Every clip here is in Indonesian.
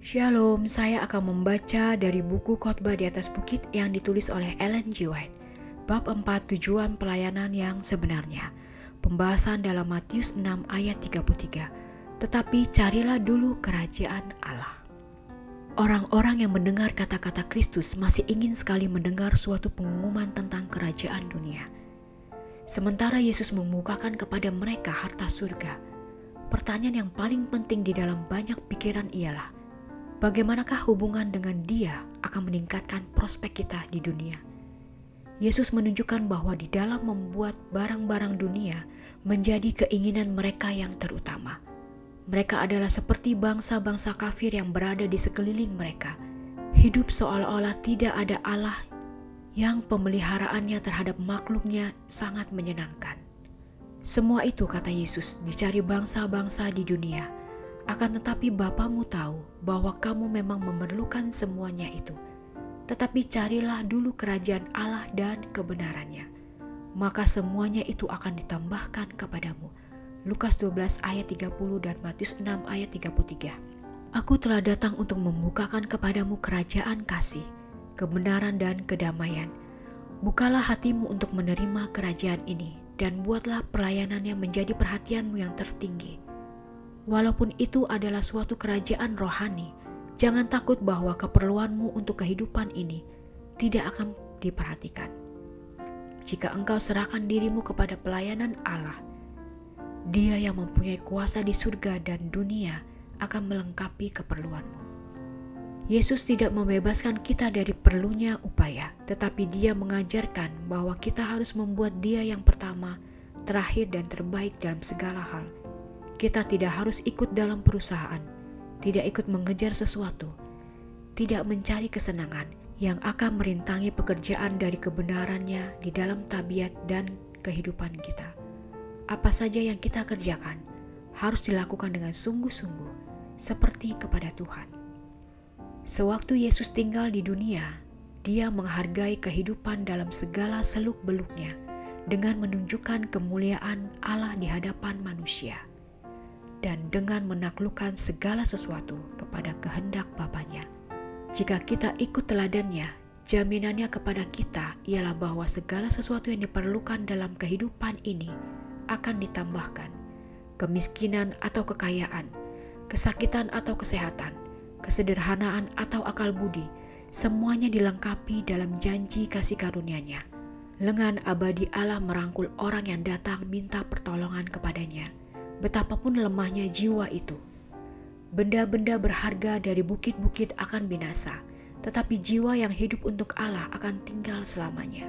Shalom, saya akan membaca dari buku khotbah di atas bukit yang ditulis oleh Ellen G. White. Bab 4 tujuan pelayanan yang sebenarnya. Pembahasan dalam Matius 6 ayat 33. Tetapi carilah dulu kerajaan Allah. Orang-orang yang mendengar kata-kata Kristus masih ingin sekali mendengar suatu pengumuman tentang kerajaan dunia. Sementara Yesus membukakan kepada mereka harta surga, pertanyaan yang paling penting di dalam banyak pikiran ialah, bagaimanakah hubungan dengan Dia akan meningkatkan prospek kita di dunia. Yesus menunjukkan bahwa di dalam membuat barang-barang dunia menjadi keinginan mereka yang terutama. Mereka adalah seperti bangsa-bangsa kafir yang berada di sekeliling mereka. Hidup seolah-olah tidak ada Allah yang pemeliharaannya terhadap makhluknya sangat menyenangkan. Semua itu, kata Yesus, dicari bangsa-bangsa di dunia akan tetapi Bapamu tahu bahwa kamu memang memerlukan semuanya itu. Tetapi carilah dulu kerajaan Allah dan kebenarannya. Maka semuanya itu akan ditambahkan kepadamu. Lukas 12 ayat 30 dan Matius 6 ayat 33. Aku telah datang untuk membukakan kepadamu kerajaan kasih, kebenaran dan kedamaian. Bukalah hatimu untuk menerima kerajaan ini dan buatlah pelayanannya menjadi perhatianmu yang tertinggi Walaupun itu adalah suatu kerajaan rohani, jangan takut bahwa keperluanmu untuk kehidupan ini tidak akan diperhatikan. Jika engkau serahkan dirimu kepada pelayanan Allah, Dia yang mempunyai kuasa di surga dan dunia akan melengkapi keperluanmu. Yesus tidak membebaskan kita dari perlunya upaya, tetapi Dia mengajarkan bahwa kita harus membuat Dia yang pertama, terakhir, dan terbaik dalam segala hal kita tidak harus ikut dalam perusahaan, tidak ikut mengejar sesuatu, tidak mencari kesenangan yang akan merintangi pekerjaan dari kebenarannya di dalam tabiat dan kehidupan kita. Apa saja yang kita kerjakan harus dilakukan dengan sungguh-sungguh, seperti kepada Tuhan. Sewaktu Yesus tinggal di dunia, Dia menghargai kehidupan dalam segala seluk-beluknya dengan menunjukkan kemuliaan Allah di hadapan manusia dan dengan menaklukkan segala sesuatu kepada kehendak Bapaknya. Jika kita ikut teladannya, jaminannya kepada kita ialah bahwa segala sesuatu yang diperlukan dalam kehidupan ini akan ditambahkan. Kemiskinan atau kekayaan, kesakitan atau kesehatan, kesederhanaan atau akal budi, semuanya dilengkapi dalam janji kasih karunia-Nya. Lengan abadi Allah merangkul orang yang datang minta pertolongan kepadanya betapapun lemahnya jiwa itu. Benda-benda berharga dari bukit-bukit akan binasa, tetapi jiwa yang hidup untuk Allah akan tinggal selamanya.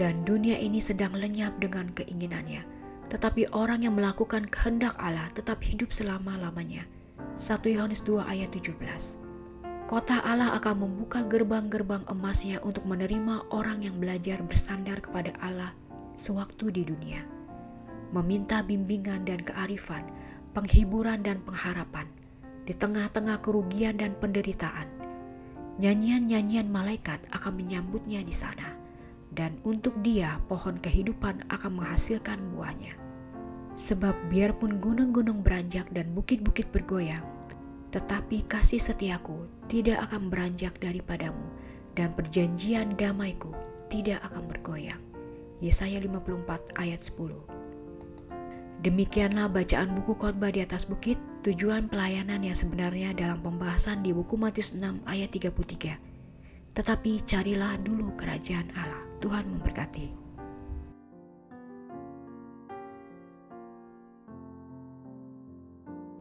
Dan dunia ini sedang lenyap dengan keinginannya, tetapi orang yang melakukan kehendak Allah tetap hidup selama-lamanya. 1 Yohanes 2 ayat 17 Kota Allah akan membuka gerbang-gerbang emasnya untuk menerima orang yang belajar bersandar kepada Allah sewaktu di dunia meminta bimbingan dan kearifan, penghiburan dan pengharapan di tengah-tengah kerugian dan penderitaan. Nyanyian-nyanyian malaikat akan menyambutnya di sana, dan untuk dia pohon kehidupan akan menghasilkan buahnya. Sebab biarpun gunung-gunung beranjak dan bukit-bukit bergoyang, tetapi kasih setiaku tidak akan beranjak daripadamu, dan perjanjian damaiku tidak akan bergoyang. Yesaya 54 ayat 10 Demikianlah bacaan buku khotbah di atas bukit, tujuan pelayanan yang sebenarnya dalam pembahasan di buku Matius 6 ayat 33. Tetapi carilah dulu kerajaan Allah. Tuhan memberkati.